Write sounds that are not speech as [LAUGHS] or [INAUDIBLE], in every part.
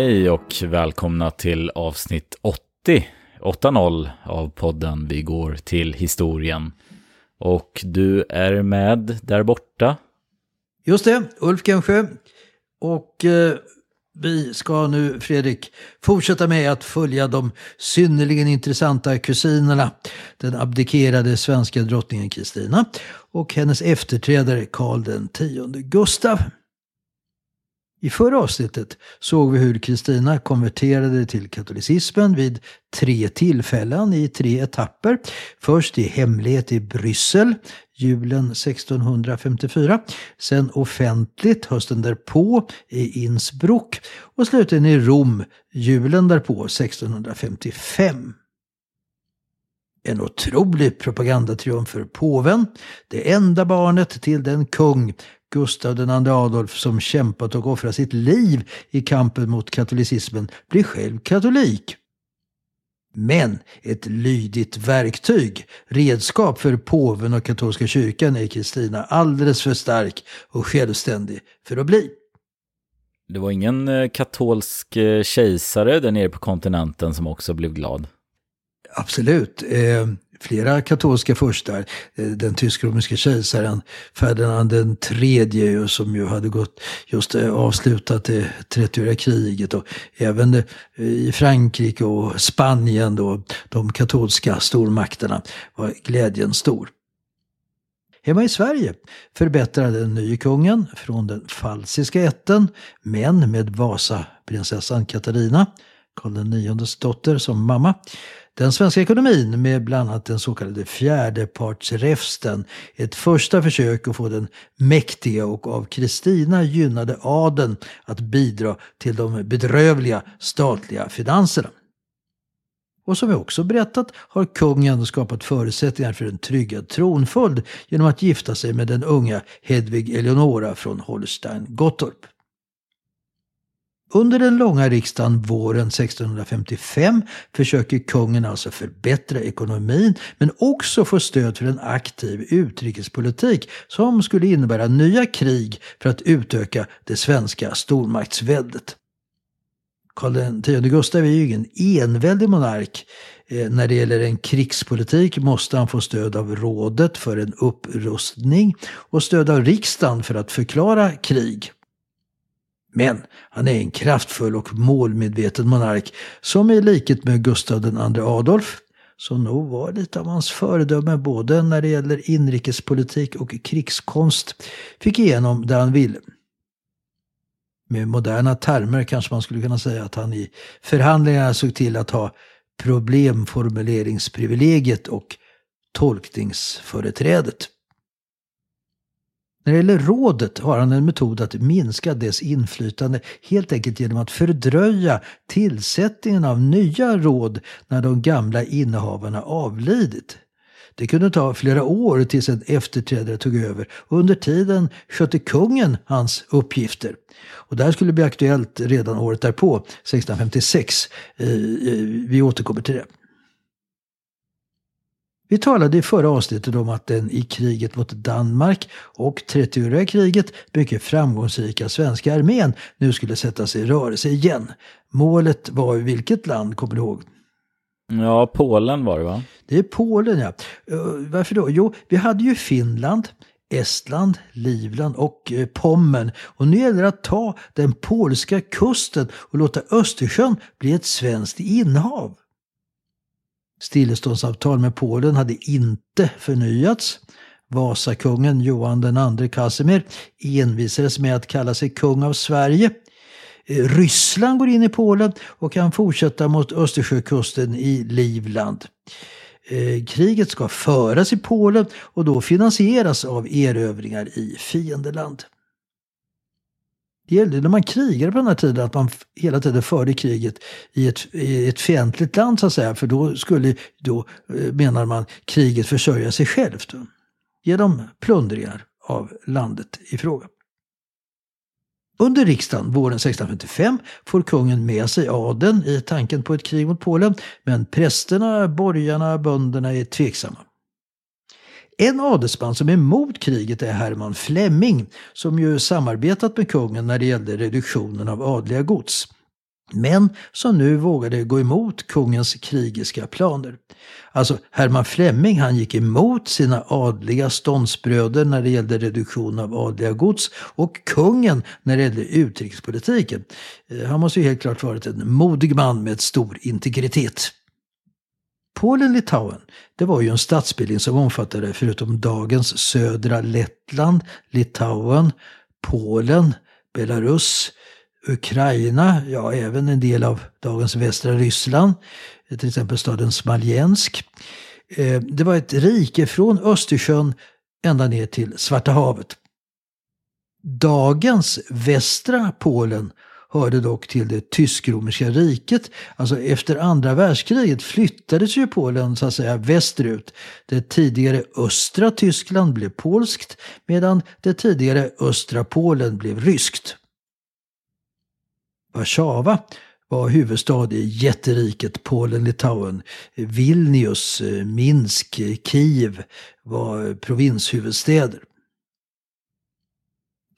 Hej och välkomna till avsnitt 80, 8-0 av podden Vi går till historien. Och du är med där borta. Just det, Ulf Gensjö. Och eh, vi ska nu, Fredrik, fortsätta med att följa de synnerligen intressanta kusinerna. Den abdikerade svenska drottningen Kristina och hennes efterträdare Karl X Gustav. I förra avsnittet såg vi hur Kristina konverterade till katolicismen vid tre tillfällen i tre etapper. Först i hemlighet i Bryssel julen 1654, sen offentligt hösten därpå i Innsbruck och slutligen i Rom julen därpå 1655. En otrolig propagandatriumf för påven, det enda barnet till den kung Gustav II Adolf som kämpat och offrat sitt liv i kampen mot katolicismen blir själv katolik. Men ett lydigt verktyg, redskap för påven och katolska kyrkan är Kristina alldeles för stark och självständig för att bli. Det var ingen eh, katolsk eh, kejsare där nere på kontinenten som också blev glad? Absolut. Flera katolska furstar. Eh, den tysk-romerske kejsaren Ferdinand den tredje som ju hade gått just eh, avslutat det 30 kriget och även eh, i Frankrike och Spanien då de katolska stormakterna var glädjen stor. Hemma i Sverige förbättrade den nye kungen från den falsiska ätten, men med Vasaprinsessan Katarina, Karl IXs dotter, som mamma, den svenska ekonomin med bland annat den så kallade fjärdepartsräfsten ett första försök att få den mäktiga och av Kristina gynnade adeln att bidra till de bedrövliga statliga finanserna. Och som vi också berättat har kungen skapat förutsättningar för en tryggad tronföljd genom att gifta sig med den unga Hedvig Eleonora från Holstein-Gottorp. Under den långa riksdagen våren 1655 försöker kungen alltså förbättra ekonomin men också få stöd för en aktiv utrikespolitik som skulle innebära nya krig för att utöka det svenska stormaktsväldet. Karl X Gustav är ju ingen enväldig monark. Eh, när det gäller en krigspolitik måste han få stöd av rådet för en upprustning och stöd av riksdagen för att förklara krig. Men han är en kraftfull och målmedveten monark som i likhet med Gustav II Adolf, som nog var lite av hans föredöme både när det gäller inrikespolitik och krigskonst, fick igenom det han ville. Med moderna termer kanske man skulle kunna säga att han i förhandlingarna såg till att ha problemformuleringsprivilegiet och tolkningsföreträdet. När det gäller rådet har han en metod att minska dess inflytande helt enkelt genom att fördröja tillsättningen av nya råd när de gamla innehavarna avlidit. Det kunde ta flera år tills en efterträdare tog över och under tiden skötte kungen hans uppgifter. Och det här skulle bli aktuellt redan året därpå, 1656. Eh, eh, vi återkommer till det. Vi talade i förra avsnittet om att den i kriget mot Danmark och 30-åriga kriget mycket framgångsrika svenska armén nu skulle sättas i rörelse igen. Målet var vilket land, kommer du ihåg? Ja, Polen var det va? Det är Polen ja. Uh, varför då? Jo, vi hade ju Finland, Estland, Livland och eh, Pommern. Och nu gäller det att ta den polska kusten och låta Östersjön bli ett svenskt innehav. Stilleståndsavtal med Polen hade inte förnyats. Vasakungen Johan II Casimir envisades med att kalla sig kung av Sverige. Eh, Ryssland går in i Polen och kan fortsätta mot Östersjökusten i Livland. Eh, kriget ska föras i Polen och då finansieras av erövringar i fiendeland. Det gällde när man krigade på den här tiden att man hela tiden förde kriget i ett, i ett fientligt land så att säga. För då skulle, då eh, menar man, kriget försörja sig självt. Genom plundringar av landet i fråga. Under riksdagen våren 1655 får kungen med sig adeln i tanken på ett krig mot Polen, men prästerna, borgarna, bönderna är tveksamma. En adelsman som är emot kriget är Herman Flemming som ju samarbetat med kungen när det gällde reduktionen av adliga gods. Men som nu vågade gå emot kungens krigiska planer. Alltså Herman Flemming han gick emot sina adliga ståndsbröder när det gällde reduktion av adliga gods och kungen när det gällde utrikespolitiken. Eh, han måste ju helt klart varit en modig man med stor integritet. Polen-Litauen, det var ju en statsbildning som omfattade förutom dagens södra Lettland, Litauen, Polen, Belarus, Ukraina, ja även en del av dagens västra Ryssland, till exempel staden Smolensk. Eh, det var ett rike från Östersjön ända ner till Svarta havet. Dagens västra Polen hörde dock till det tysk-romerska riket. Alltså efter andra världskriget flyttades ju Polen så att säga västerut. Det tidigare östra Tyskland blev polskt medan det tidigare östra Polen blev ryskt. Warszawa var huvudstad i jätteriket Polen-Litauen. Vilnius, eh, Minsk, Kiev var eh, provinshuvudstäder.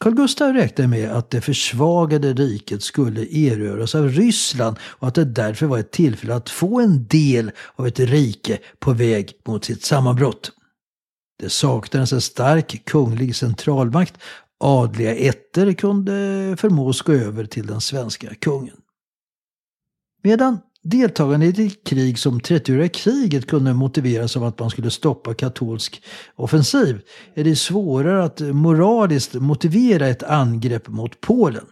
Carl Gustaf räknade med att det försvagade riket skulle erövras av Ryssland och att det därför var ett tillfälle att få en del av ett rike på väg mot sitt sammanbrott. Det saknades en stark kunglig centralmakt. Adliga ätter kunde förmås gå över till den svenska kungen. Medan Deltagande i ett krig som 30-åriga kriget kunde motiveras av att man skulle stoppa katolsk offensiv är det svårare att moraliskt motivera ett angrepp mot Polen.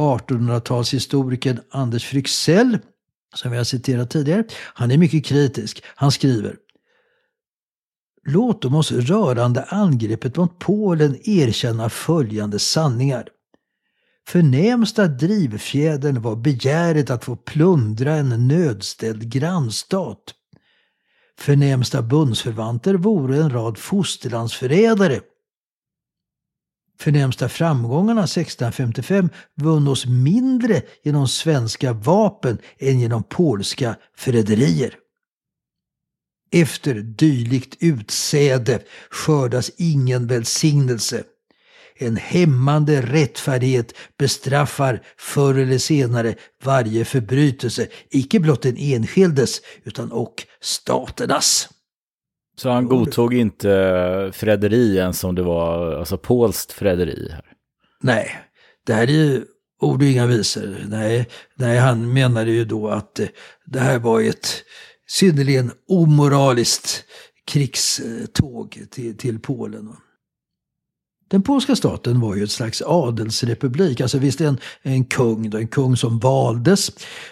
1800-talshistorikern Anders Fryxell, som vi har citerat tidigare, han är mycket kritisk. Han skriver Låt dem oss rörande angreppet mot Polen erkänna följande sanningar. Förnämsta drivfjädern var begäret att få plundra en nödställd grannstat. Förnämsta bundsförvanter vore en rad fosterlandsförrädare. Förnämsta framgångarna 1655 vunnos mindre genom svenska vapen än genom polska förräderier. Efter dylikt utsäde skördas ingen välsignelse. En hämmande rättfärdighet bestraffar förr eller senare varje förbrytelse, icke blott den enskildes utan och staternas. Så han godtog inte Frederi ens som det var, alltså polskt Frederi? Här. Nej, det här är ju ord och inga visor. Nej, nej, han menade ju då att eh, det här var ett synnerligen omoraliskt krigståg till, till Polen. Den polska staten var ju ett slags adelsrepublik. Alltså visst en, en kung, då, en kung som valdes.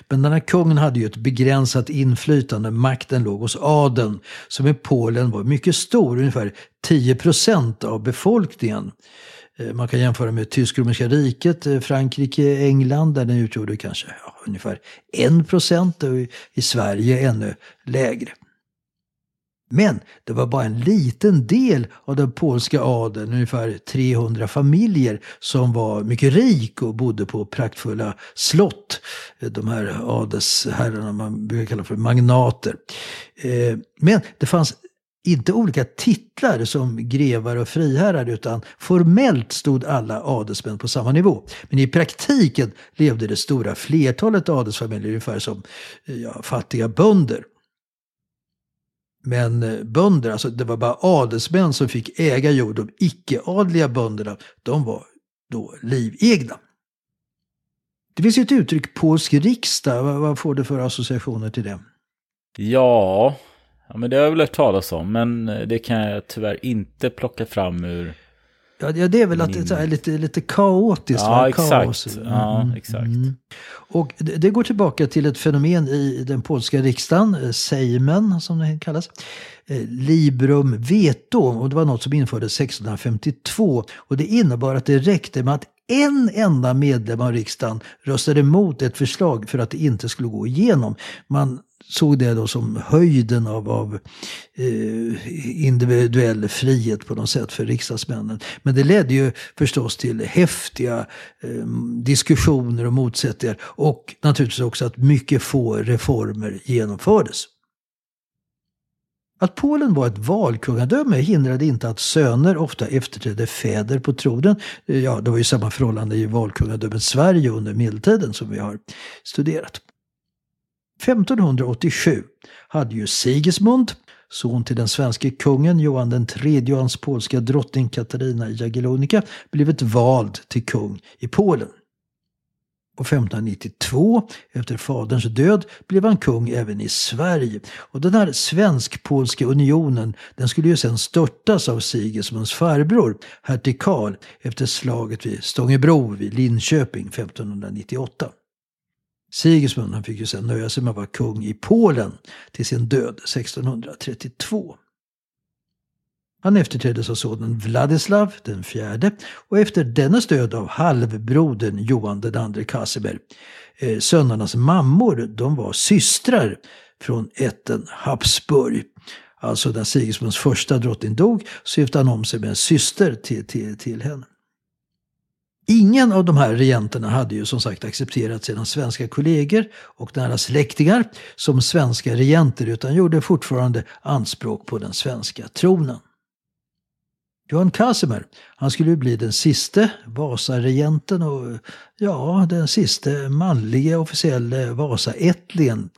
Men den här kungen hade ju ett begränsat inflytande. Makten låg hos adeln. Som i Polen var mycket stor, ungefär 10 procent av befolkningen. Eh, man kan jämföra med Tysk-romerska riket, eh, Frankrike, England där den utgjorde kanske ja, ungefär 1 procent och i Sverige ännu lägre. Men det var bara en liten del av den polska adeln, ungefär 300 familjer, som var mycket rik och bodde på praktfulla slott. De här adelsherrarna man brukar kalla för magnater. Eh, men det fanns inte olika titlar som grevar och friherrar utan formellt stod alla adelsmän på samma nivå. Men i praktiken levde det stora flertalet adelsfamiljer ungefär som ja, fattiga bönder. Men eh, bönder, alltså det var bara adelsmän som fick äga jord. De icke-adliga bönderna, de var då livegna. Det finns ju ett uttryck, polsk riksdag. Vad, får du för associationer till det? Ja, ja men det har jag väl hört talas om. Men eh, det kan jag tyvärr inte plocka fram ur Ja, det är väl att det är lite, lite kaotiskt. Ja, exakt. Kaos. Mm. Ja, exakt. Mm. Och det, det, går tillbaka till ett fenomen i den polska riksdagen, eh, Sejmen som det kallas. Eh, Librum veto, och det var något som infördes 1652. Och det innebar att det räckte med att en enda medlem av riksdagen röstade emot ett förslag för att det inte skulle gå igenom. Man såg det då som höjden av, av eh, individuell frihet på något sätt för riksdagsmännen. Men det ledde ju förstås till häftiga eh, diskussioner och motsättningar och naturligtvis också att mycket få reformer genomfördes. Att Polen var ett valkungadöme hindrade inte att söner ofta efterträdde fäder på tronen. Ja, det var ju samma förhållande i valkungadömet Sverige under medeltiden som vi har studerat. 1587 hade ju Sigismund, son till den svenske kungen Johan den tredje och hans polska drottning Katarina Jagiellonica, blivit vald till kung i Polen. Och 1592, efter faderns död, blev han kung även i Sverige. Och den här svensk-polska unionen, den skulle ju sen störtas av Sigismunds farbror, hertig Karl, efter slaget vid Stångebro vid Linköping 1598. Sigismund han fick ju sen nöja sig med att vara kung i Polen till sin död 1632. Han efterträddes av sonen Vladislav den fjärde och efter dennes död av halvbrodern Johan den andre Casimir. Eh, Sönernas mammor de var systrar från ätten Habsburg. Alltså när Sigismunds första drottning dog så gifte han om sig med en syster till, till, till henne. Ingen av de här regenterna hade ju som sagt accepterat sina svenska kollegor och nära släktingar som svenska regenter utan gjorde fortfarande anspråk på den svenska tronen. Johan Casimir, han skulle ju bli den siste Vasaregenten och ja, den siste manliga officiella Vasaättlingen.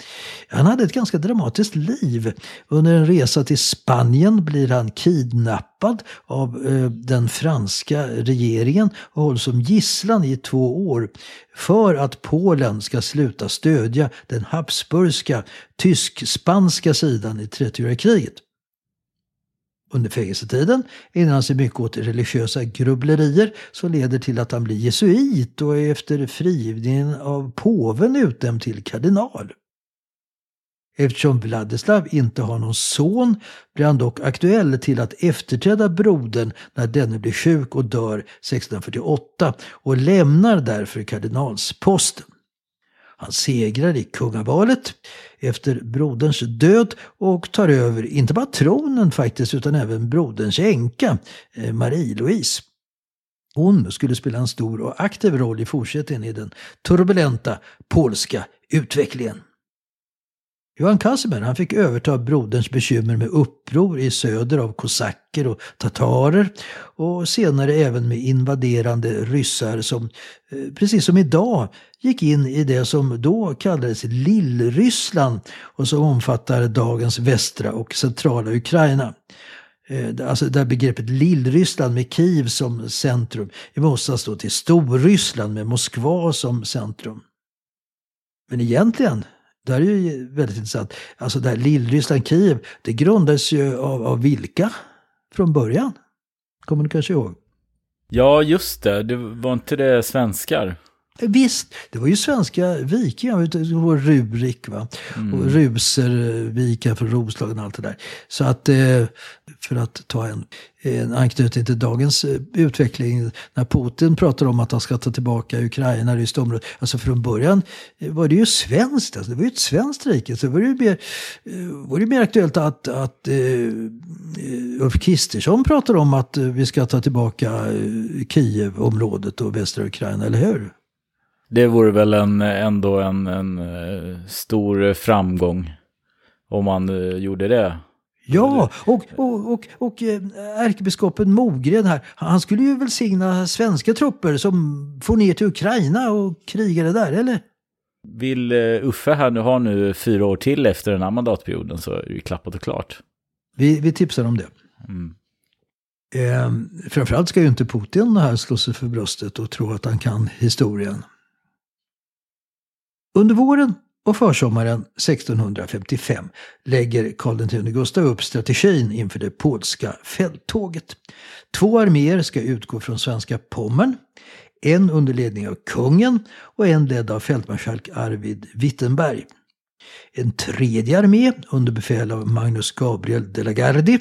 Han hade ett ganska dramatiskt liv. Under en resa till Spanien blir han kidnappad av eh, den franska regeringen och hålls som gisslan i två år för att Polen ska sluta stödja den habsburgska tysk-spanska sidan i 30-åriga kriget under fängelsetiden ägnar han sig mycket åt religiösa grubblerier som leder till att han blir jesuit och är efter frigivningen av påven utnämnd till kardinal. Eftersom Vladislav inte har någon son blir han dock aktuell till att efterträda brodern när denne blir sjuk och dör 1648 och lämnar därför kardinalsposten. Han segrar i kungavalet efter broderns död och tar över inte bara tronen faktiskt utan även broderns änka eh, Marie-Louise. Hon skulle spela en stor och aktiv roll i fortsättningen i den turbulenta polska utvecklingen. Johan Casimir han fick överta broderns bekymmer med uppror i söder av kosacker och tatarer och senare även med invaderande ryssar som, eh, precis som idag, gick in i det som då kallades Lillryssland och som omfattar dagens västra och centrala Ukraina. Eh, alltså det här begreppet Lillryssland med Kiev som centrum i motsats till Storryssland med Moskva som centrum. Men egentligen det här är ju väldigt intressant. Alltså det här Lillryssland, Kiev, det grundades ju av, av vilka från början? Kommer du kanske ihåg? Ja, just det. Det var inte det svenskar? Visst, det var ju svenska vikingar, Rurik va? Mm. och Ruser, vikar från Roslagen och allt det där. Så att, eh, för att ta en, en anknytning till dagens eh, utveckling, när Putin pratar om att han ska ta tillbaka Ukraina, ryskt område. Alltså från början var det ju svenskt, alltså det var ju ett svenskt rike. Så var det ju mer, eh, var det mer aktuellt att, att Ulf Kristersson pratar om att vi ska ta tillbaka Kiev-området och västra Ukraina, eller hur? Det vore väl en, ändå en, en eh, stor framgång om man eh, gjorde det. Ja, och, och, och, och eh, ärkebiskopen Mogren här, han skulle ju välsigna svenska trupper som får ner till Ukraina och krigade där, eller? Vill Uffe här nu ha nu fyra år till efter den här mandatperioden så är det ju klappat och klart. Vi, vi tipsar om det. Mm. Eh, framförallt ska ju inte Putin här slå sig för bröstet och tro att han kan historien. Under våren och försommaren 1655 lägger Karl X Gustav upp strategin inför det polska fälttåget. Två arméer ska utgå från svenska Pommern, en under ledning av kungen och en ledd av fältmarskalk Arvid Wittenberg. En tredje armé under befäl av Magnus Gabriel de la Gardie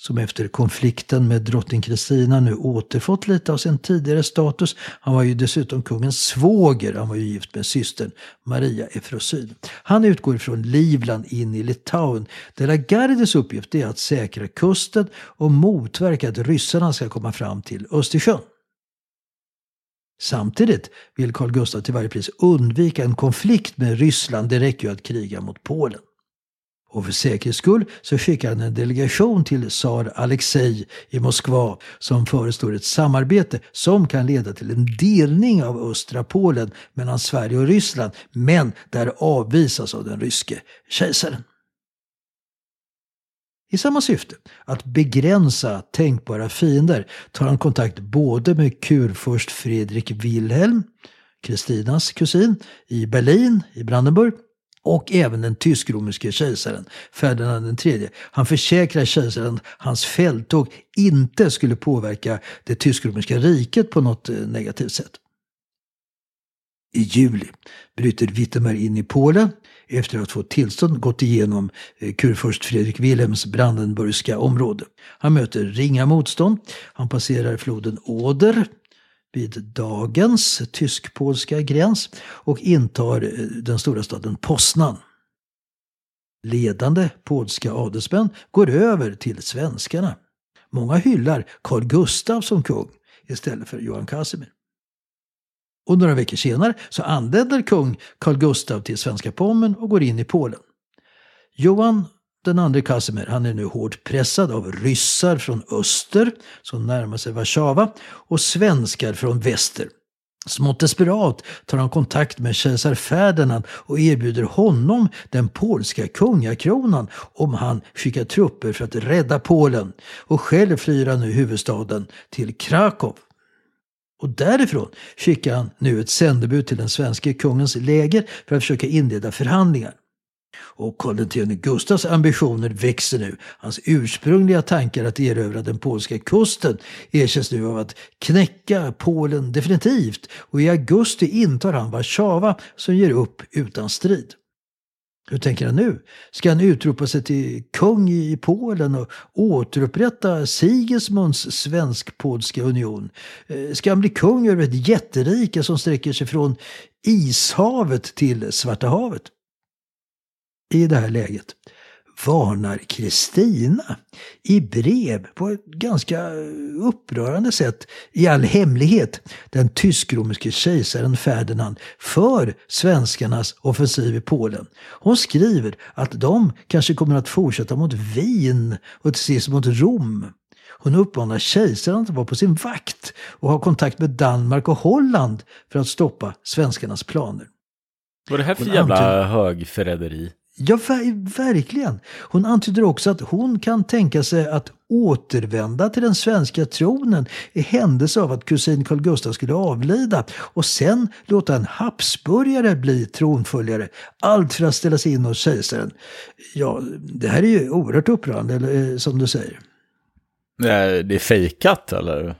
som efter konflikten med drottning Kristina nu återfått lite av sin tidigare status. Han var ju dessutom kungens svåger, han var ju gift med systern Maria Efrosyn. Han utgår från Livland in i Litauen. De la uppgift är att säkra kusten och motverka att ryssarna ska komma fram till Östersjön. Samtidigt vill Carl Gustaf till varje pris undvika en konflikt med Ryssland. Det räcker ju att kriga mot Polen. Och för säkerhets skull så skickar han en delegation till tsar Alexej i Moskva som förestår ett samarbete som kan leda till en delning av östra Polen mellan Sverige och Ryssland, men där avvisas av den ryske kejsaren. I samma syfte, att begränsa tänkbara fiender, tar han kontakt både med kurfurst Fredrik Wilhelm, Kristinas kusin, i Berlin, i Brandenburg, och även den tysk-romerske kejsaren Ferdinand III. Han försäkrar kejsaren att hans fälttåg inte skulle påverka det tysk-romerska riket på något eh, negativt sätt. I juli bryter Wittenberg in i Polen efter att få tillstånd gått igenom eh, kurfurst Fredrik Wilhelms brandenburgska område. Han möter ringa motstånd. Han passerar floden Oder vid dagens tysk-polska gräns och intar eh, den stora staden Poznan. Ledande polska adelsmän går över till svenskarna. Många hyllar Carl Gustaf som kung istället för Johan Casimir. Och några veckor senare så anländer kung Carl Gustaf till svenska Pommern och går in i Polen. Johan den andra Kasimir han är nu hårt pressad av ryssar från öster som närmar sig Warszawa och svenskar från väster. Smått desperat tar han kontakt med kejsar Ferdinand och erbjuder honom den polska kungakronan om han skickar trupper för att rädda Polen. Och själv flyr han nu huvudstaden till Krakow. Och därifrån skickar han nu ett sändebud till den svenska kungens läger för att försöka inleda förhandlingar. Och Karl X Gustavs ambitioner växer nu. Hans ursprungliga tankar att erövra den polska kusten erkänns nu av att knäcka Polen definitivt. Och i augusti intar han Warszawa som ger upp utan strid. Hur tänker han nu? Ska han utropa sig till kung i Polen och återupprätta Sigismunds svensk-polska union? Eh, ska han bli kung över ett jätterike som sträcker sig från Ishavet till Svarta havet? I det här läget varnar Kristina i brev på ett ganska upprörande sätt i all hemlighet den tysk-romerske kejsaren Ferdinand för svenskarnas offensiv i Polen. Hon skriver att de kanske kommer att fortsätta mot Wien och till sist mot Rom. Hon uppmanar kejsaren att vara på sin vakt och ha kontakt med Danmark och Holland för att stoppa svenskarnas planer. Vad är det här för jävla högförräderi? Ja, ver verkligen. Hon antyder också att hon kan tänka sig att återvända till den svenska tronen i händelse av att kusin Carl Gustaf skulle avlida och sen låta en Habsburgare bli tronföljare. Allt för att ställa sig in hos kejsaren. Ja, det här är ju oerhört upprörande, eh, som du säger. Det är fejkat eller?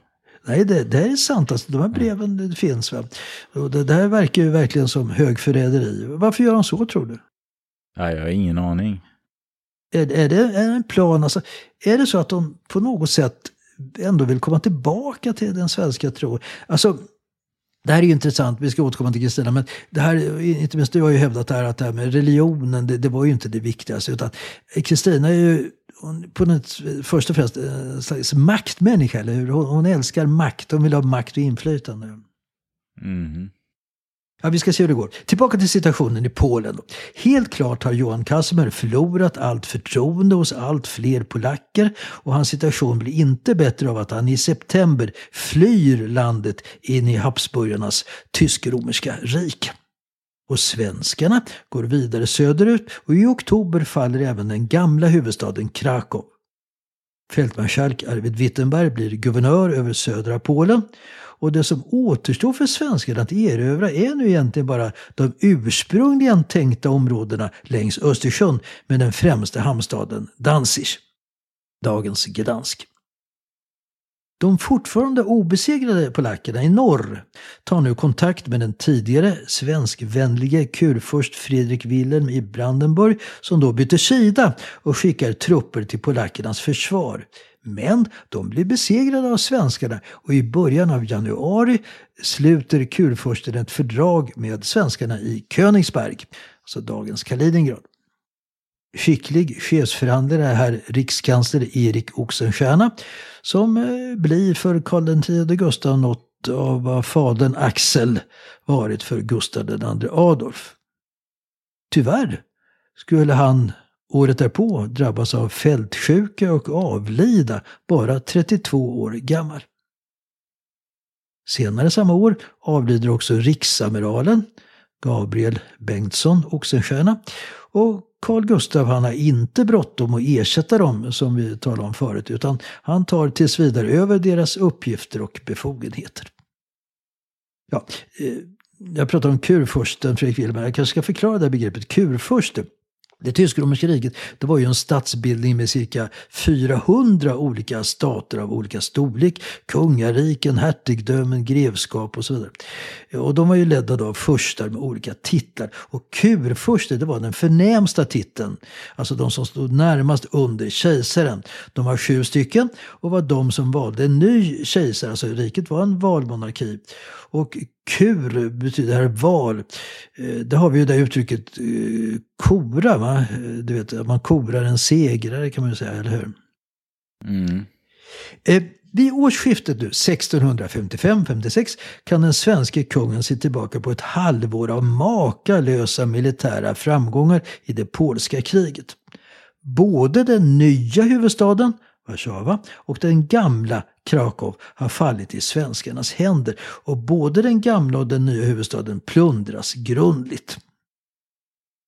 Nej, det, det är sant. Alltså, de här breven det finns. Va? Och det där verkar ju verkligen som högförräderi. Varför gör han så tror du? Nej, jag har ingen aning. Är, är, det, är det en plan? Alltså, är det så att de på något sätt ändå vill komma tillbaka till den svenska tron? Alltså, det här är ju intressant, vi ska återkomma till Kristina, men det här, inte minst du har ju hävdat det här att det här med religionen, det, det var ju inte det viktigaste. Utan Kristina är ju på något, först och främst en slags maktmänniska, eller hur? Hon, hon älskar makt, hon vill ha makt och inflytande. Mm. Ja, vi ska se hur det går. Tillbaka till situationen i Polen. Helt klart har Johan Casimir förlorat allt förtroende hos allt fler polacker och hans situation blir inte bättre av att han i september flyr landet in i Habsburgarnas tysk-romerska rike. Och svenskarna går vidare söderut och i oktober faller även den gamla huvudstaden Krakow. Fältmarskalk Arvid Wittenberg blir guvernör över södra Polen och det som återstår för svenskarna att erövra är nu egentligen bara de ursprungligen tänkta områdena längs Östersjön med den främsta hamnstaden Danzig, dagens Gdansk. De fortfarande obesegrade polackerna i norr tar nu kontakt med den tidigare svenskvänlige kurfurst Fredrik Wilhelm i Brandenburg som då byter sida och skickar trupper till polackernas försvar. Men de blir besegrade av svenskarna och i början av januari sluter kurfursten ett fördrag med svenskarna i Königsberg, alltså dagens Kaliningrad. Skicklig chefsförhandlare är här rikskansler Erik Oxenstierna som eh, blir för Karl X Gustav något av vad fadern Axel varit för Gustav II Adolf. Tyvärr skulle han året därpå drabbas av fältsjuka och avlida bara 32 år gammal. Senare samma år avlider också riksamiralen Gabriel Bengtsson Oxenstierna och Carl Gustav han har inte bråttom att ersätta dem som vi talade om förut utan han tar tills vidare över deras uppgifter och befogenheter. Ja, eh, jag pratar om kurfursten Fredrik Wilhelm. Jag kanske ska förklara det här begreppet kurfurste. Det tysk-romerska riket det var ju en statsbildning med cirka 400 olika stater av olika storlek. Kungariken, hertigdömen, grevskap och så vidare. Och de var ju ledda av furstar med olika titlar. Och kurfurste det var den förnämsta titeln. Alltså de som stod närmast under kejsaren. De var sju stycken och var de som valde en ny kejsare. Alltså riket var en valmonarki. Och kur betyder här val. Eh, det har vi ju det uttrycket eh, kora, va? Du vet, man korar en segrare kan man ju säga, eller hur? Mm. Eh, vid årsskiftet nu, 1655-56, kan den svenska kungen se tillbaka på ett halvår av makalösa militära framgångar i det polska kriget. Både den nya huvudstaden Warszawa och den gamla Krakow har fallit i svenskarnas händer och både den gamla och den nya huvudstaden plundras grundligt.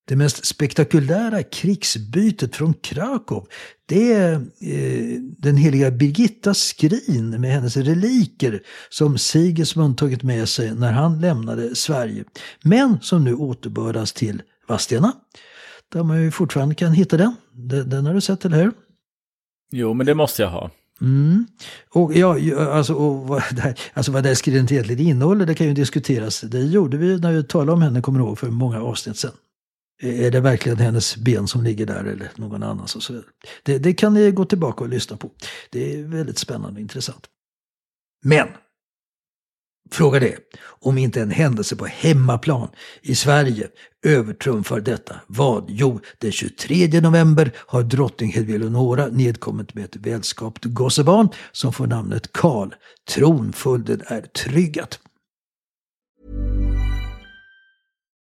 Det mest spektakulära krigsbytet från Krakow det är eh, den heliga Birgittas skrin med hennes reliker som Sigismund tagit med sig när han lämnade Sverige. Men som nu återbördas till Vadstena. Där man ju fortfarande kan hitta den. Den, den har du sett, eller hur? Jo, men det måste jag ha. Mm. Och ja, alltså, och vad, [LAUGHS] det här, alltså vad det här skrivet egentligen innehåller, det kan ju diskuteras. Det gjorde vi när vi talade om henne, kommer ihåg, för många avsnitt sedan. Är det verkligen hennes ben som ligger där eller någon annans? Och så vidare. Det, det kan ni gå tillbaka och lyssna på. Det är väldigt spännande och intressant. Men Fråga det, om inte en händelse på hemmaplan i Sverige övertrumfar detta. Vad? Jo, den 23 november har drottning Hedvig Eleonora nedkommit med ett välskapt gossebarn som får namnet Karl. Tronföljden är tryggad.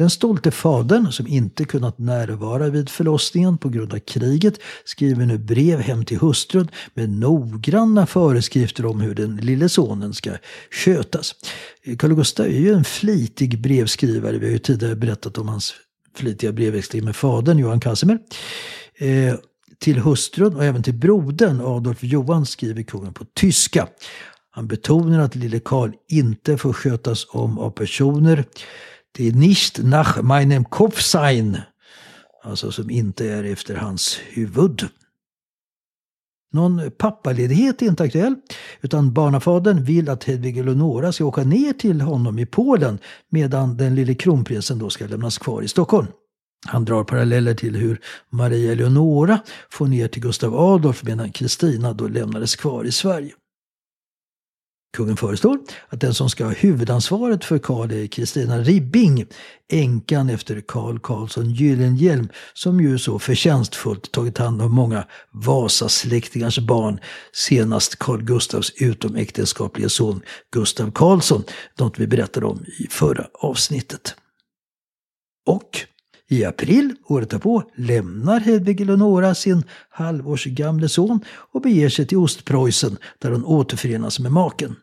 Den stolte fadern, som inte kunnat närvara vid förlossningen på grund av kriget, skriver nu brev hem till hustrun med noggranna föreskrifter om hur den lille sonen ska skötas. Carl Gustaf är ju en flitig brevskrivare. Vi har ju tidigare berättat om hans flitiga brevväxling med fadern Johan Casimir. Eh, till hustrun och även till brodern Adolf Johan skriver kungen på tyska. Han betonar att lille Karl inte får skötas om av personer det nicht nach meinem Kopf sein, alltså som inte är efter hans huvud. Någon pappaledighet är inte aktuell, utan barnafadern vill att Hedvig Eleonora ska åka ner till honom i Polen medan den lille kronprinsen då ska lämnas kvar i Stockholm. Han drar paralleller till hur Maria Eleonora får ner till Gustav Adolf medan Kristina då lämnades kvar i Sverige. Kungen föreslår att den som ska ha huvudansvaret för Karl är Kristina Ribbing, änkan efter Karl Karlsson Gyllenhielm, som ju så förtjänstfullt tagit hand om många Vasasläktingars barn, senast Carl Gustavs utomäktenskapliga son Gustav Karlsson, något vi berättade om i förra avsnittet. Och i april året därpå lämnar Hedvig Eleonora sin halvårsgamle son och beger sig till Ostpreussen där hon återförenas med maken.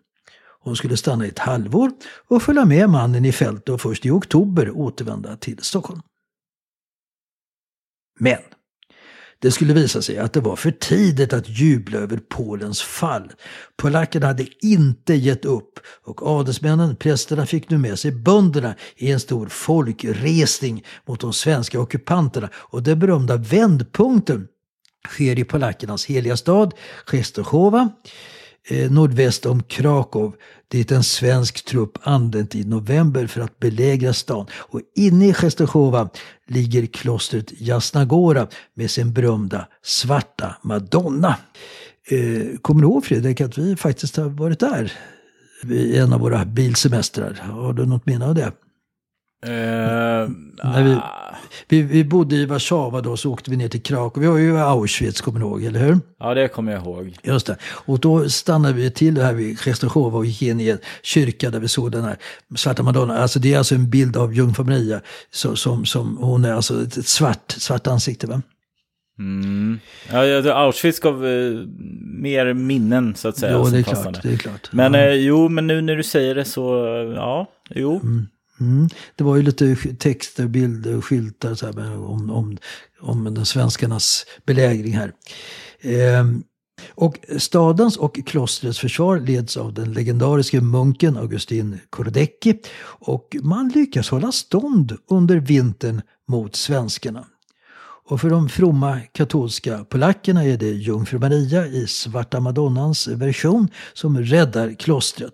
Hon skulle stanna i ett halvår och följa med mannen i fält och först i oktober återvända till Stockholm. Men det skulle visa sig att det var för tidigt att jubla över Polens fall. Polackerna hade inte gett upp och adelsmännen, prästerna, fick nu med sig bönderna i en stor folkresning mot de svenska ockupanterna. Och den berömda vändpunkten sker i polackernas heliga stad, Czestochowa, eh, nordväst om Krakow dit en svensk trupp anlänt i november för att belägra stan. Och inne i Częstochowa ligger klostret Jasnagora med sin berömda svarta madonna. Eh, kommer du ihåg Fredrik att vi faktiskt har varit där i en av våra bilsemestrar? Har du något minne av det? Uh, När vi, vi, vi bodde i Warszawa då, så åkte vi ner till Krakow. Vi var ju i Auschwitz, kommer du ihåg, eller hur? Ja, det kommer jag ihåg. Just det. Och då stannade vi till här vid Częstochowa och gick in i en kyrka där vi såg den här svarta madonna. Alltså det är alltså en bild av jungfru Maria. Så, som, som, hon är alltså ett svart, svart ansikte. Va? Mm. Ja, Auschwitz gav eh, mer minnen så att säga. Jo, det är, klart, det är klart. Men ja. eh, jo, men nu när du säger det så, ja, jo. Mm. Mm. Det var ju lite texter, bilder och skyltar så här, om, om, om den svenskarnas belägring här. Ehm, och stadens och klostrets försvar leds av den legendariske munken Augustin Kordecki. Och man lyckas hålla stånd under vintern mot svenskarna. Och för de fromma katolska polackerna är det jungfru Maria i Svarta Madonnans version som räddar klostret.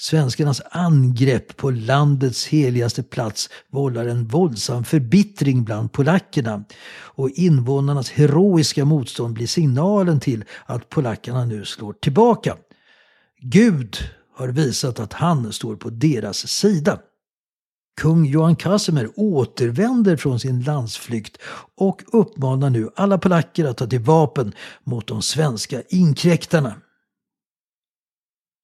Svenskarnas angrepp på landets heligaste plats vållar en våldsam förbittring bland polackerna. Och invånarnas heroiska motstånd blir signalen till att polackerna nu slår tillbaka. Gud har visat att han står på deras sida. Kung Johan Casimir återvänder från sin landsflykt och uppmanar nu alla polacker att ta till vapen mot de svenska inkräktarna.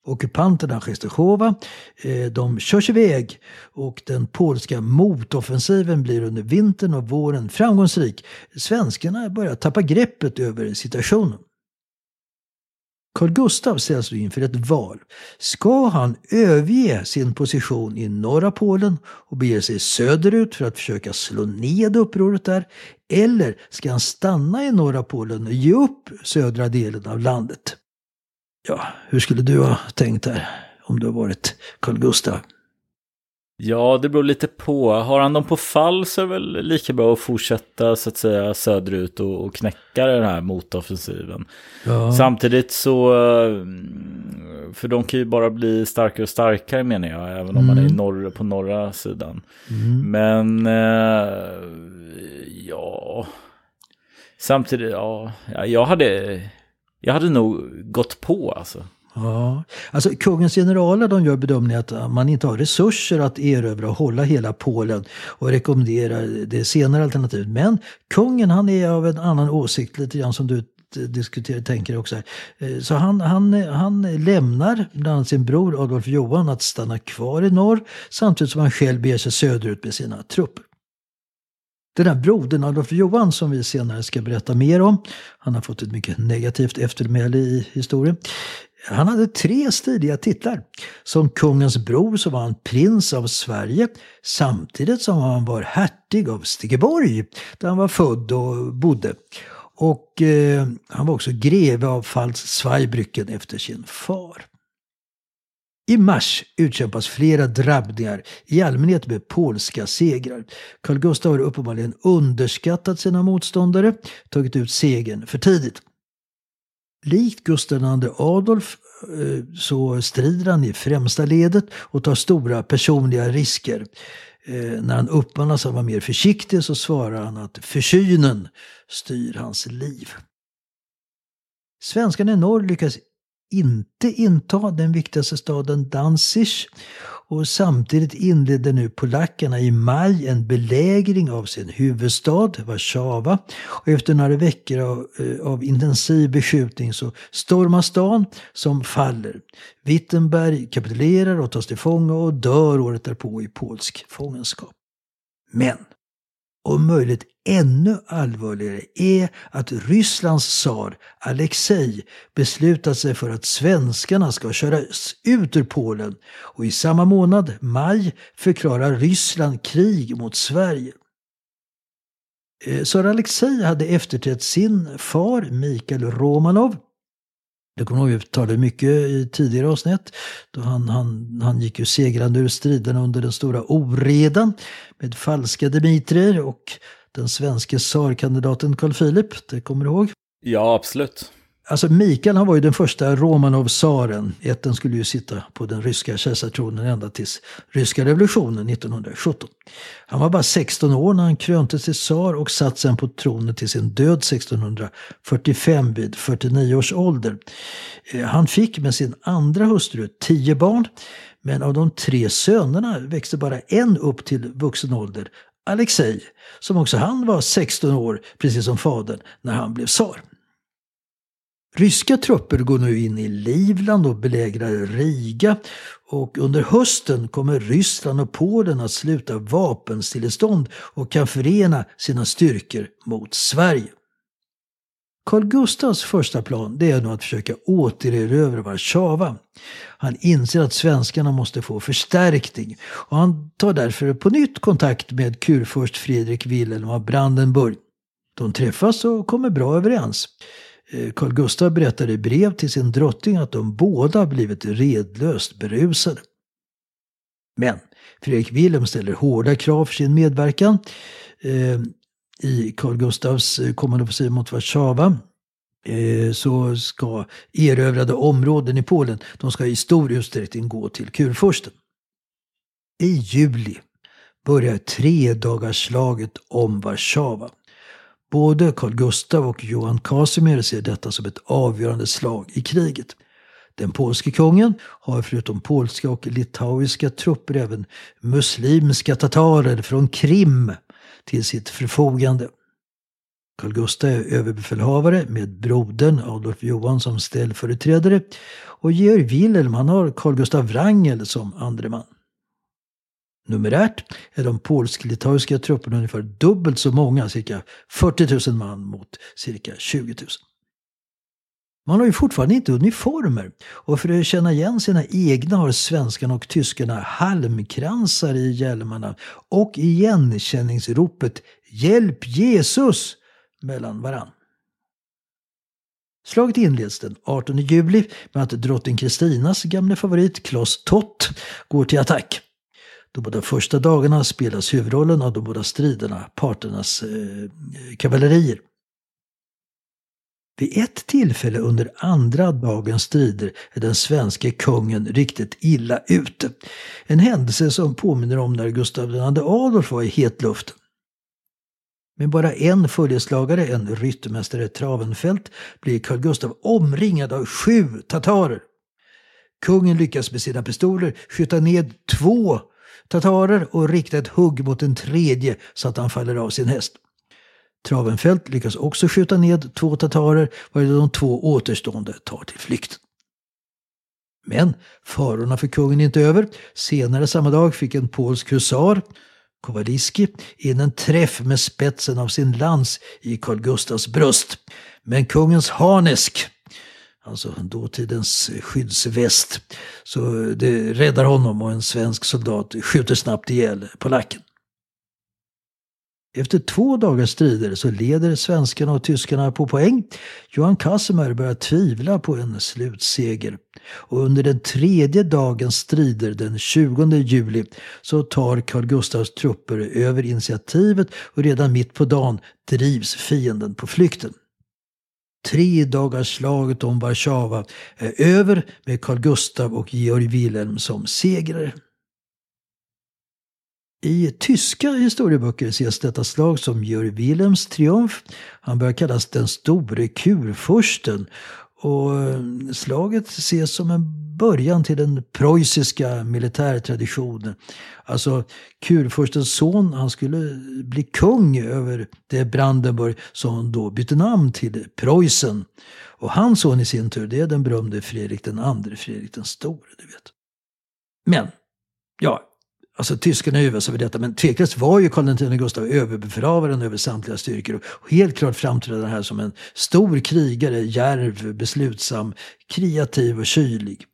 Ockupanterna Częstochowa, eh, de körs iväg och den polska motoffensiven blir under vintern och våren framgångsrik. Svenskarna börjar tappa greppet över situationen. Carl Gustaf ställs nu inför ett val. Ska han överge sin position i norra Polen och bege sig söderut för att försöka slå ned upproret där? Eller ska han stanna i norra Polen och ge upp södra delen av landet? Ja, hur skulle du ha tänkt här om du har varit Carl Gustaf? Ja, det beror lite på. Har han dem på fall så är det väl lika bra att fortsätta så att säga söderut och, och knäcka den här motoffensiven. Ja. Samtidigt så, mm, för de kan ju bara bli starkare och starkare menar jag, även om mm. man är mm. norr, på norra sidan. Mm. Men, eh, ja, samtidigt, ja, jag hade, jag hade nog gått på alltså. Ja, alltså kungens generaler de gör bedömningen att man inte har resurser att erövra och hålla hela Polen och rekommenderar det senare alternativet. Men kungen han är av en annan åsikt, lite grann som du diskuterar, tänker också. Eh, så han, han, han lämnar bland annat sin bror Adolf Johan att stanna kvar i norr samtidigt som han själv beger sig söderut med sina trupper. Den här brodern Adolf Johan som vi senare ska berätta mer om, han har fått ett mycket negativt eftermäle i historien. Han hade tre stiliga titlar. Som kungens bror så var han prins av Sverige samtidigt som han var hertig av Stegeborg där han var född och bodde. Och eh, han var också greve av Pfalz-Zweibrücken efter sin far. I mars utkämpas flera drabbningar, i allmänhet med polska segrar. Carl Gustaf har uppenbarligen underskattat sina motståndare, tagit ut segern för tidigt. Likt Gustav II Adolf eh, så strider han i främsta ledet och tar stora personliga risker. Eh, när han uppmanas att vara mer försiktig så svarar han att försynen styr hans liv. Svenskarna i norr lyckas inte inta den viktigaste staden Danzig och samtidigt inledde nu polackerna i maj en belägring av sin huvudstad, Warszawa. Och efter några veckor av, eh, av intensiv beskjutning så stormar stan som faller. Wittenberg kapitulerar och tas till fånga och dör året därpå i polsk fångenskap. Men om möjligt ännu allvarligare är att Rysslands tsar Alexej beslutat sig för att svenskarna ska köras ut ur Polen och i samma månad, maj, förklarar Ryssland krig mot Sverige. Eh, tsar Alexej hade efterträtt sin far Mikael Romanov det kommer ihåg, vi talade mycket i tidigare avsnitt. Då han, han, han gick ju segrande ur striderna under den stora oredan med falska Dimitrier och den svenska tsarkandidaten Carl Philip. Det kommer du ihåg? Ja, absolut. Alltså Mikael han var ju den första Romanov-tsaren. Ätten skulle ju sitta på den ryska kejsartronen ända tills ryska revolutionen 1917. Han var bara 16 år när han kröntes till tsar och satt sen på tronen till sin död 1645 vid 49 års ålder. Eh, han fick med sin andra hustru tio barn. Men av de tre sönerna växte bara en upp till vuxen ålder, Alexej, som också han var 16 år, precis som fadern, när han blev tsar. Ryska trupper går nu in i Livland och belägrar Riga och under hösten kommer Ryssland och Polen att sluta vapenstillestånd och kan förena sina styrkor mot Sverige. Carl Gustavs första plan det är nu att försöka återerövra Warszawa. Han inser att svenskarna måste få förstärkning och han tar därför på nytt kontakt med kurfurst Fredrik Wilhelm av Brandenburg. De träffas och kommer bra överens. Eh, Carl Gustaf berättar i brev till sin drottning att de båda blivit redlöst berusade. Men Fredrik Wilhelm ställer hårda krav för sin medverkan eh, i Carl Gustavs eh, kommande offensiv mot Warszawa. Så ska erövrade områden i Polen, de ska i stor utsträckning gå till kurfursten. I juli börjar tredagarsslaget om Warszawa. Både Carl Gustav och Johan Casimir ser detta som ett avgörande slag i kriget. Den polske kungen har förutom polska och litauiska trupper även muslimska tatarer från Krim till sitt förfogande. Carl Gustaf är överbefälhavare med brodern Adolf Johan som ställföreträdare och Georg Wilhelm han har Carl Gustav Wrangel som andre man. Numerärt är de polsk-litauiska trupperna ungefär dubbelt så många, cirka 40 000 man mot cirka 20 000. Man har ju fortfarande inte uniformer och för att känna igen sina egna har svenskarna och tyskarna halmkransar i hjälmarna och igenkänningsropet Hjälp Jesus mellan varann. Slaget inleds den 18 juli med att drottning Kristinas gamle favorit Klas Tott går till attack. De båda första dagarna spelas huvudrollen av de båda striderna, parternas eh, kavallerier. Vid ett tillfälle under andra dagens strider är den svenske kungen riktigt illa ute. En händelse som påminner om när Gustav II Adolf var i hetluften. Med bara en följeslagare, en ryttmästare Travenfält, blir Carl Gustav omringad av sju tatarer. Kungen lyckas med sina pistoler skjuta ned två tatarer och rikta ett hugg mot den tredje så att han faller av sin häst. Travenfält lyckas också skjuta ned två tatarer varvid de två återstående tar till flykt. Men farorna för kungen är inte över. Senare samma dag fick en polsk husar, Kowaliski, in en träff med spetsen av sin lans i Carl Gustavs bröst. Men kungens harnesk, alltså dåtidens skyddsväst, så det räddar honom och en svensk soldat skjuter snabbt ihjäl polacken. Efter två dagars strider så leder svenskarna och tyskarna på poäng. Johan Casimir börjar tvivla på en slutseger. Och under den tredje dagens strider den 20 juli så tar Carl Gustavs trupper över initiativet och redan mitt på dagen drivs fienden på flykten. Tre dagars slaget om Warszawa är över med Carl Gustav och Georg Wilhelm som segrare. I tyska historieböcker ses detta slag som Georg Wilhelms triumf. Han börjar kallas den store kurfursten. Och eh, slaget ses som en början till den preussiska militärtraditionen. Alltså kurfurstens son, han skulle bli kung över det Brandenburg som då bytte namn till Preussen. Och hans son i sin tur, det är den berömde Fredrik den andre, Fredrik den store, du vet. Men, ja, Alltså tyskarna övas över detta, men tveklöst var ju Karl X Gustav överbefälhavaren över samtliga styrkor och helt klart framträdde han här som en stor krigare, järv, beslutsam, kreativ och kylig.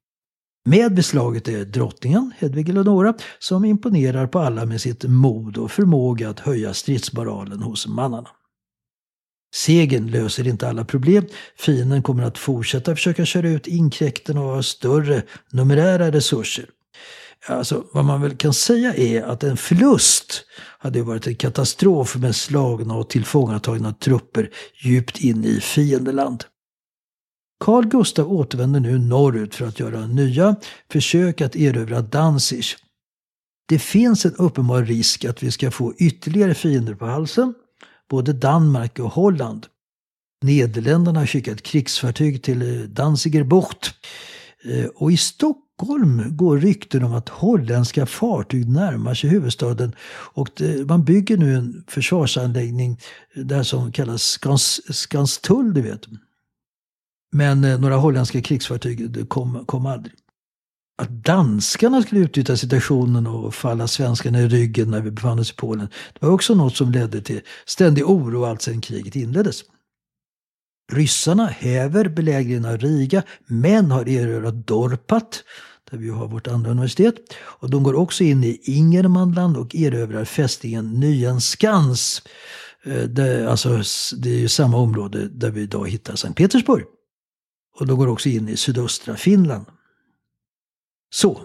Med beslaget är drottningen, Hedvig Eleonora, som imponerar på alla med sitt mod och förmåga att höja stridsmoralen hos mannarna. Segern löser inte alla problem. Fienden kommer att fortsätta försöka köra ut inkräkten och ha större numerära resurser. Alltså, vad man väl kan säga är att en förlust hade varit en katastrof med slagna och tillfångatagna trupper djupt in i fiendeland. Carl Gustav återvänder nu norrut för att göra nya försök att erövra Danzig. Det finns en uppenbar risk att vi ska få ytterligare fiender på halsen, både Danmark och Holland. Nederländerna har skickat krigsfartyg till Danziger bucht. Eh, och i Stockholm Stockholm går rykten om att holländska fartyg närmar sig huvudstaden. Och det, man bygger nu en försvarsanläggning eh, där som kallas Skans, Skanstull, du vet. Men eh, några holländska krigsfartyg eh, kom, kom aldrig. Att danskarna skulle utnyttja situationen och falla svenskarna i ryggen när vi befann oss i Polen. Det var också något som ledde till ständig oro alltsedan kriget inleddes. Ryssarna häver belägringen av Riga men har erövrat Dorpat där vi har vårt andra universitet. Och de går också in i Ingermanland och erövrar fästningen Nyenskans. Eh, det, alltså, det är ju samma område där vi idag hittar Sankt Petersburg. Och de går också in i sydöstra Finland. Så,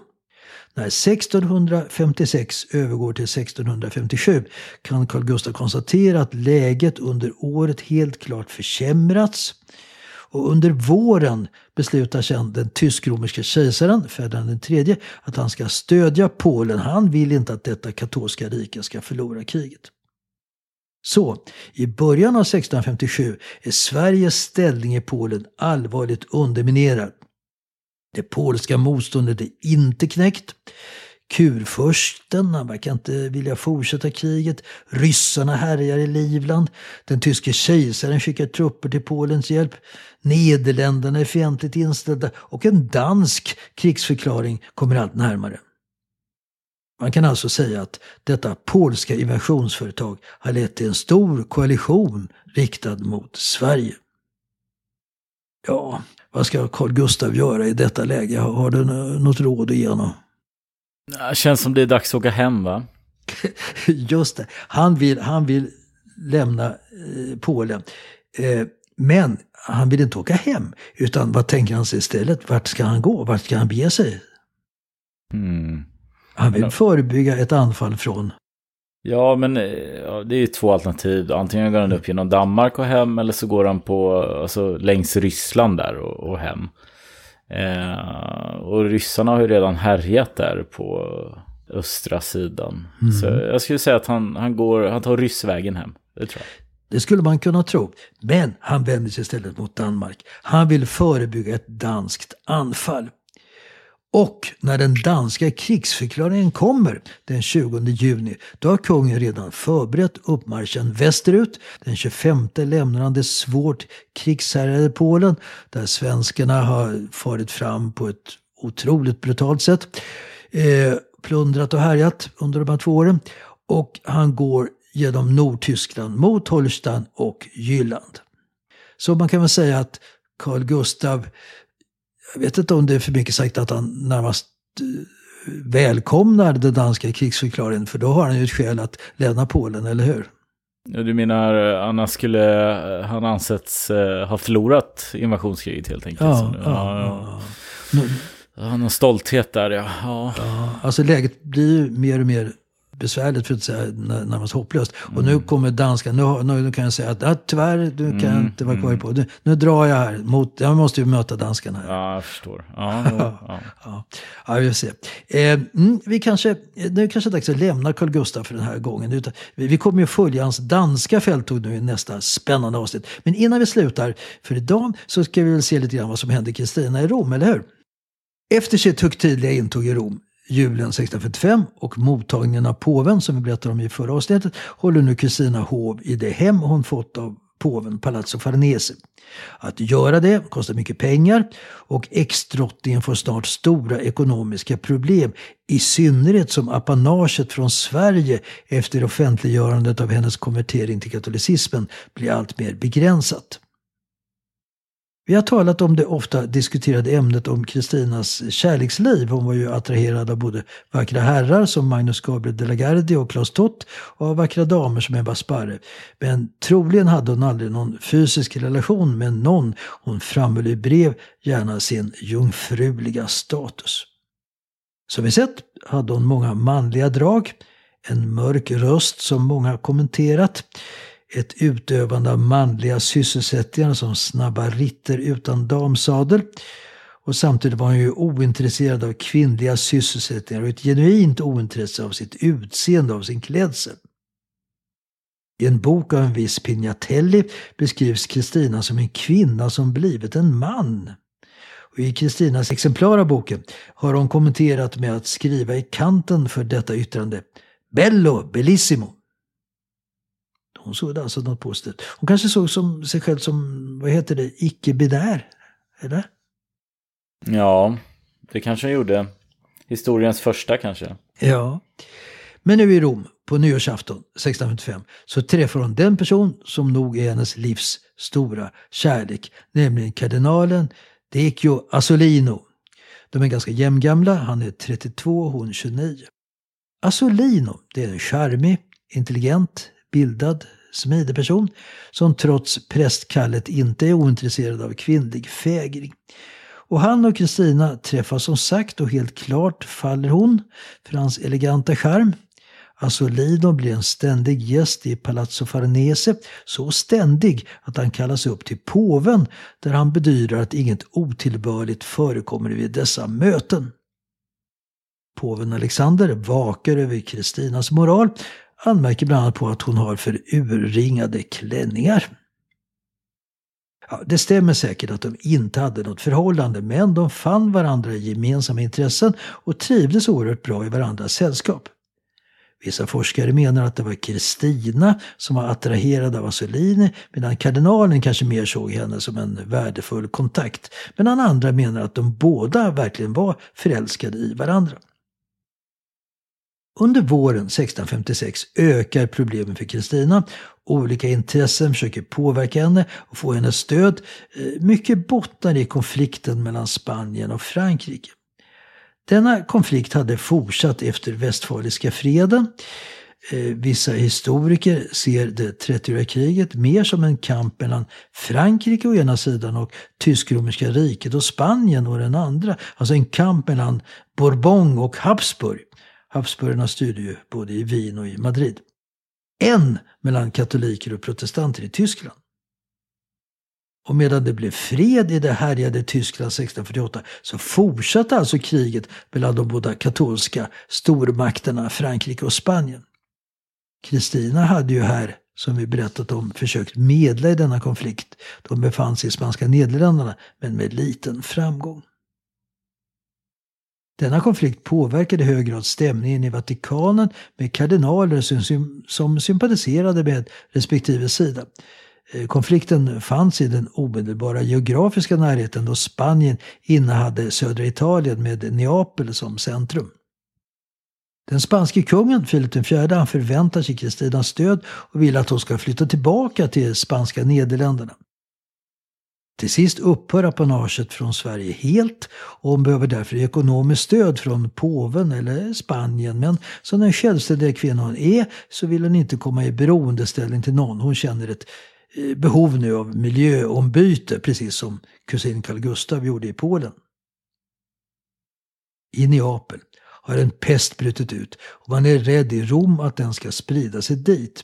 när 1656 övergår till 1657 kan Carl Gustaf konstatera att läget under året helt klart försämrats. Och under våren beslutar sedan den tysk-romerske kejsaren, Ferdinand III, att han ska stödja Polen. Han vill inte att detta katolska rike ska förlora kriget. Så, i början av 1657 är Sveriges ställning i Polen allvarligt underminerad. Det polska motståndet är inte knäckt. Kurfursten, han verkar inte vilja fortsätta kriget. Ryssarna härjar i Livland. Den tyske kejsaren skickar trupper till Polens hjälp. Nederländerna är fientligt inställda och en dansk krigsförklaring kommer allt närmare. Man kan alltså säga att detta polska invasionsföretag har lett till en stor koalition riktad mot Sverige. Ja, Vad ska Carl Gustav göra i detta läge? Har, har du något råd att ge honom? Det känns som det är dags att åka hem va? [LAUGHS] Just det. Han vill, han vill lämna eh, Polen. Eh, men han vill inte åka hem. Utan vad tänker han sig istället? Vart ska han gå? Vart ska han bege sig? Mm. Han vill förebygga ett anfall från... Ja, men ja, det är ju två alternativ. Antingen går han upp genom Danmark och hem eller så går han på, alltså, längs Ryssland där och, och hem. Eh, och ryssarna har ju redan härjat där på östra sidan. Mm. Så jag skulle säga att han, han, går, han tar ryssvägen hem. Det tror jag. Det skulle man kunna tro. Men han vänder sig istället mot Danmark. Han vill förebygga ett danskt anfall. Och när den danska krigsförklaringen kommer den 20 juni, då har kungen redan förberett uppmarschen västerut. Den 25 lämnar han det svårt krigshärjade Polen, där svenskarna har farit fram på ett otroligt brutalt sätt. Eh, plundrat och härjat under de här två åren. Och han går genom Nordtyskland mot Holstein och Jylland. Så man kan väl säga att Carl Gustav, jag vet inte om det är för mycket sagt att han närmast eh, välkomnar den danska krigsförklaringen, för då har han ju ett skäl att lämna Polen, eller hur? Du menar, eh, annars skulle eh, han ansetts ha förlorat invasionskriget helt enkelt? Ja, ja, ja. ja. Han har stolthet där, ja. ja. ja. Alltså läget blir ju mer och mer besvärligt för att säga närmast hopplöst. Och nu mm. kommer danskarna, nu, nu kan jag säga att ja, tyvärr, du kan mm, inte vara kvar mm. på. Nu, nu drar jag här, mot, jag måste ju möta danskarna här. Ja, jag förstår. Ja, [LAUGHS] ja. ja. ja vi får se. Eh, mm, vi kanske, nu är kanske dags att lämna Carl Gustaf för den här gången. Utan, vi, vi kommer ju följa hans danska fälttåg nu i nästa spännande avsnitt. Men innan vi slutar för idag så ska vi väl se lite grann vad som hände Kristina i Rom, eller hur? Efter sitt högtidliga intåg i Rom julen 1645 och mottagningen av påven som vi berättade om i förra avsnittet håller nu Kristina hov i det hem hon fått av påven Palazzo Farnese. Att göra det kostar mycket pengar och exdrottningen får snart stora ekonomiska problem. I synnerhet som apanaget från Sverige efter offentliggörandet av hennes konvertering till katolicismen blir allt mer begränsat. Vi har talat om det ofta diskuterade ämnet om Kristinas kärleksliv. Hon var ju attraherad av både vackra herrar som Magnus Gabriel de la Gardie och Claes Tott och av vackra damer som Ebba Sparre. Men troligen hade hon aldrig någon fysisk relation med någon. Hon framhöll i brev gärna sin jungfruliga status. Som vi sett hade hon många manliga drag, en mörk röst som många kommenterat ett utövande av manliga sysselsättningar som snabba ritter utan damsadel. Och samtidigt var han ju ointresserad av kvinnliga sysselsättningar och ett genuint ointresse av sitt utseende, av sin klädsel. I en bok av en viss Pignatelli beskrivs Kristina som en kvinna som blivit en man. Och I Kristinas exemplar av boken har hon kommenterat med att skriva i kanten för detta yttrande Bello, bellissimo. Hon såg alltså något positivt. Hon kanske såg som, sig själv som, vad heter det, icke-binär? Eller? Ja, det kanske hon gjorde. Historiens första kanske. Ja. Men nu i Rom, på nyårsafton 1655, så träffar hon den person som nog är hennes livs stora kärlek, nämligen kardinalen Deccio Asolino. De är ganska jämngamla, han är 32 hon 29. Asolino, det är en charmig, intelligent, bildad, smidig person som trots prästkallet inte är ointresserad av kvinnlig fägring. Och han och Kristina träffas som sagt och helt klart faller hon för hans eleganta charm. Alltså, Asolino blir en ständig gäst i Palazzo Farnese, så ständig att han kallas upp till påven där han bedyrar att inget otillbörligt förekommer vid dessa möten. Påven Alexander vakar över Kristinas moral anmärker bland annat på att hon har för urringade klänningar. Ja, det stämmer säkert att de inte hade något förhållande men de fann varandra i gemensamma intressen och trivdes oerhört bra i varandras sällskap. Vissa forskare menar att det var Kristina som var attraherad av Assolini medan kardinalen kanske mer såg henne som en värdefull kontakt. Medan andra menar att de båda verkligen var förälskade i varandra. Under våren 1656 ökar problemen för Kristina. Olika intressen försöker påverka henne och få hennes stöd. Eh, mycket bottnar i konflikten mellan Spanien och Frankrike. Denna konflikt hade fortsatt efter Västfaliska freden. Eh, vissa historiker ser det 30-åriga kriget mer som en kamp mellan Frankrike å ena sidan och Tysk-romerska riket och Spanien å den andra. Alltså en kamp mellan Bourbon och Habsburg. Habsburgarna styrde ju både i Wien och i Madrid. En mellan katoliker och protestanter i Tyskland. Och medan det blev fred i det härjade Tyskland 1648 så fortsatte alltså kriget mellan de båda katolska stormakterna Frankrike och Spanien. Kristina hade ju här, som vi berättat om, försökt medla i denna konflikt. De befann sig i spanska Nederländerna, men med liten framgång. Denna konflikt påverkade i hög grad stämningen i Vatikanen med kardinaler som, som sympatiserade med respektive sida. Eh, konflikten fanns i den omedelbara geografiska närheten då Spanien innehade södra Italien med Neapel som centrum. Den spanske kungen Filip IV han förväntar sig Kristinas stöd och vill att hon ska flytta tillbaka till spanska Nederländerna. Till sist upphör apanaget från Sverige helt och hon behöver därför ekonomiskt stöd från påven eller Spanien. Men som den självständiga kvinna hon är så vill hon inte komma i beroendeställning till någon. Hon känner ett eh, behov nu av miljöombyte precis som kusin Carl Gustav gjorde i Polen. I Neapel har en pest brutit ut och man är rädd i Rom att den ska sprida sig dit.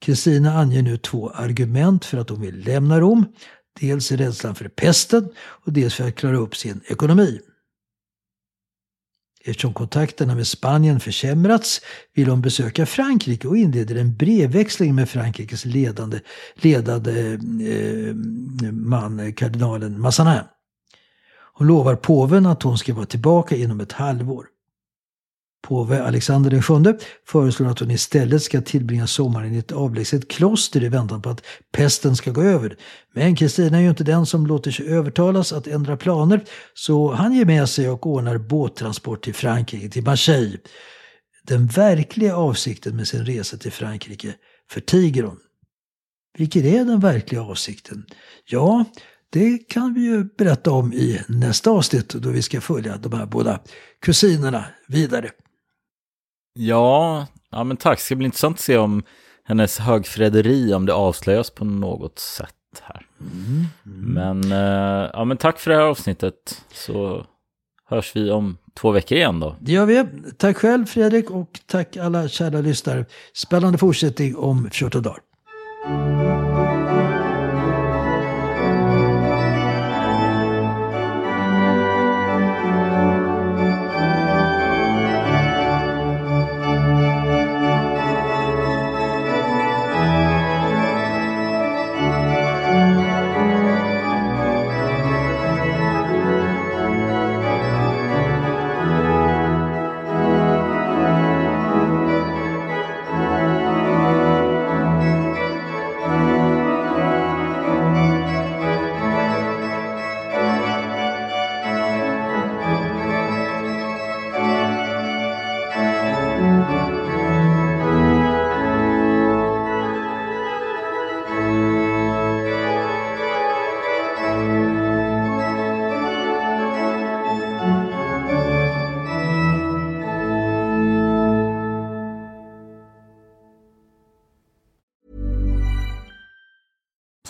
Kristina anger nu två argument för att hon vill lämna Rom. Dels rädslan för pesten och dels för att klara upp sin ekonomi. Eftersom kontakterna med Spanien försämrats vill hon besöka Frankrike och inleder en brevväxling med Frankrikes ledande, ledande eh, man, kardinalen Massanin. Hon lovar påven att hon ska vara tillbaka inom ett halvår. Påve Alexander VII föreslår att hon istället ska tillbringa sommaren i ett avlägset kloster i väntan på att pesten ska gå över. Men Kristina är ju inte den som låter sig övertalas att ändra planer så han ger med sig och ordnar båttransport till Frankrike, till Marseille. Den verkliga avsikten med sin resa till Frankrike förtiger hon. Vilken är den verkliga avsikten? Ja, det kan vi ju berätta om i nästa avsnitt då vi ska följa de här båda kusinerna vidare. Ja, ja men tack. Det ska bli intressant att se om hennes högfräderi, om det avslöjas på något sätt här. Mm, mm. Men, uh, ja, men tack för det här avsnittet. Så hörs vi om två veckor igen då. Det gör vi. Tack själv Fredrik och tack alla kära lyssnare. Spännande fortsättning om 14 dagar.